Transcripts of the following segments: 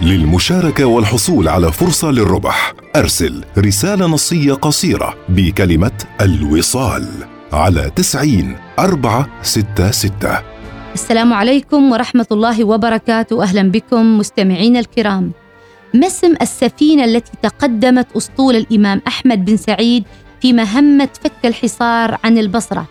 للمشاركة والحصول على فرصة للربح. أرسل رسالة نصية قصيرة بكلمة الوصال على تسعين أربعة ستة ستة. السلام عليكم ورحمة الله وبركاته. أهلا بكم مستمعين الكرام. ما اسم السفينة التي تقدمت أسطول الإمام أحمد بن سعيد في مهمة فك الحصار عن البصرة.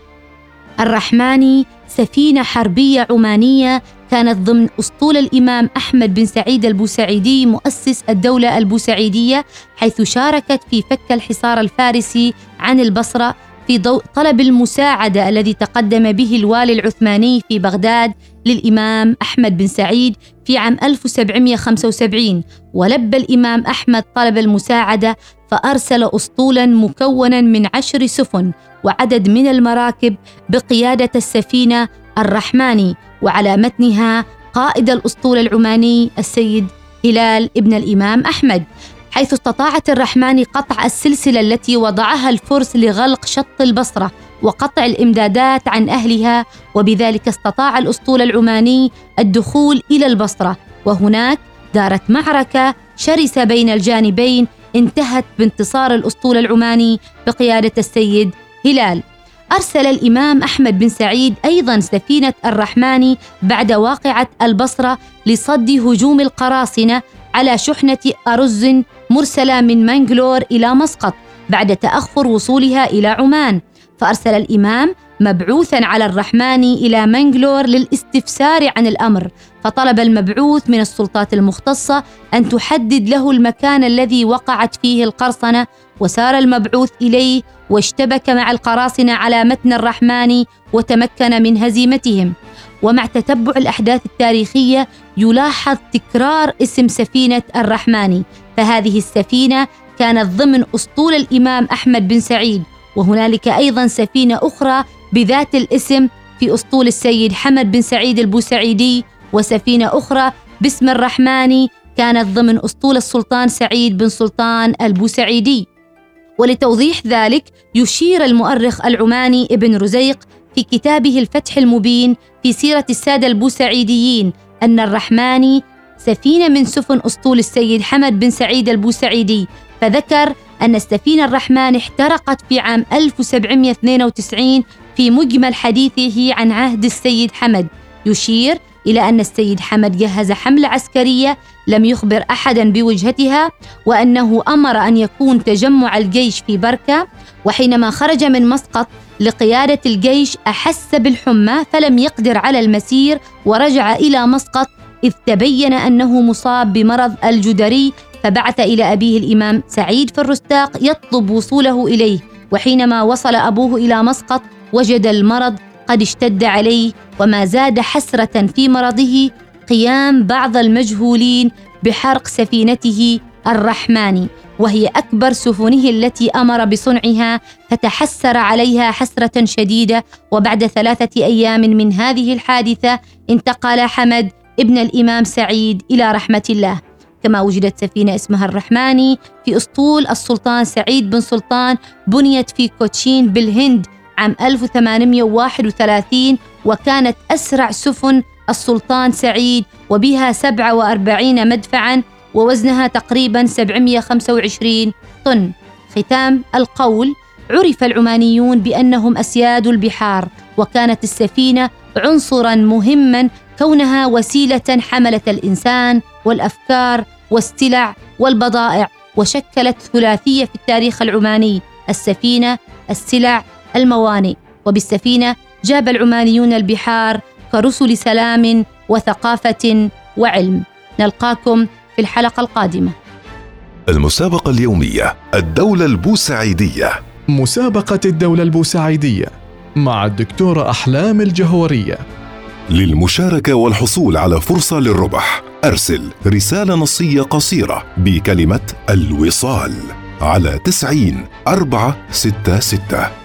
الرحماني سفينة حربية عمانية كانت ضمن أسطول الإمام أحمد بن سعيد البوسعيدي مؤسس الدولة البوسعيدية حيث شاركت في فك الحصار الفارسي عن البصرة في ضوء طلب المساعدة الذي تقدم به الوالي العثماني في بغداد للإمام أحمد بن سعيد في عام 1775 ولبى الإمام أحمد طلب المساعدة فأرسل أسطولا مكونا من عشر سفن وعدد من المراكب بقيادة السفينة الرحماني وعلى متنها قائد الأسطول العماني السيد هلال ابن الإمام أحمد حيث استطاعت الرحمن قطع السلسلة التي وضعها الفرس لغلق شط البصرة وقطع الإمدادات عن أهلها وبذلك استطاع الأسطول العماني الدخول إلى البصرة. وهناك دارت معركة شرسة بين الجانبين انتهت بانتصار الأسطول العماني بقيادة السيد هلال. أرسل الإمام أحمد بن سعيد أيضا سفينة الرحمن بعد واقعة البصرة لصد هجوم القراصنة على شحنة أرز مرسلة من منجلور إلى مسقط بعد تأخر وصولها إلى عمان. فأرسل الإمام مبعوثا على الرحمن إلى منجلور للاستفسار عن الأمر. فطلب المبعوث من السلطات المختصة أن تحدد له المكان الذي وقعت فيه القرصنة وسار المبعوث إليه واشتبك مع القراصنة على متن الرحمن وتمكن من هزيمتهم. ومع تتبع الأحداث التاريخية يلاحظ تكرار اسم سفينة الرحمن. فهذه السفينة كانت ضمن أسطول الإمام أحمد بن سعيد وهنالك أيضا سفينة أخرى بذات الاسم في أسطول السيد حمد بن سعيد البوسعيدي وسفينة أخرى باسم الرحمن كانت ضمن أسطول السلطان سعيد بن سلطان البوسعيدي. ولتوضيح ذلك يشير المؤرخ العماني ابن رزيق في كتابه الفتح المبين في سيرة السادة البوسعيديين أن الرحماني سفينة من سفن أسطول السيد حمد بن سعيد البوسعيدي فذكر أن السفينة الرحمن احترقت في عام 1792 في مجمل حديثه عن عهد السيد حمد. يشير إلى أن السيد حمد جهز حملة عسكرية لم يخبر أحدا بوجهتها وأنه أمر أن يكون تجمع الجيش في بركة وحينما خرج من مسقط لقيادة الجيش أحس بالحمى فلم يقدر على المسير ورجع إلى مسقط إذ تبين أنه مصاب بمرض الجدري فبعث إلى أبيه الإمام سعيد في الرستاق يطلب وصوله إليه وحينما وصل أبوه إلى مسقط وجد المرض قد اشتد عليه وما زاد حسرة في مرضه قيام بعض المجهولين بحرق سفينته الرحمن وهي أكبر سفنه التي أمر بصنعها فتحسر عليها حسرة شديدة. وبعد ثلاثة أيام من هذه الحادثة انتقل حمد ابن الإمام سعيد إلى رحمة الله. كما وجدت سفينة اسمها الرحماني في أسطول السلطان سعيد بن سلطان بنيت في كوتشين بالهند. عام 1831 وكانت أسرع سفن السلطان سعيد وبها 47 مدفعا ووزنها تقريبا 725 طن. ختام القول عرف العمانيون بأنهم أسياد البحار وكانت السفينة عنصرا مهما كونها وسيلة حملت الإنسان والأفكار والسلع والبضائع وشكلت ثلاثية في التاريخ العماني السفينة السلع الموانئ وبالسفينة جاب العمانيون البحار كرسل سلام وثقافة وعلم. نلقاكم في الحلقة القادمة. المسابقة اليومية الدولة البوسعيدية. مسابقة الدولة البوسعيدية مع الدكتورة أحلام الجهورية. للمشاركة والحصول على فرصة للربح أرسل رسالة نصية قصيرة بكلمة الوصال على تسعين أربعة ستة ستة.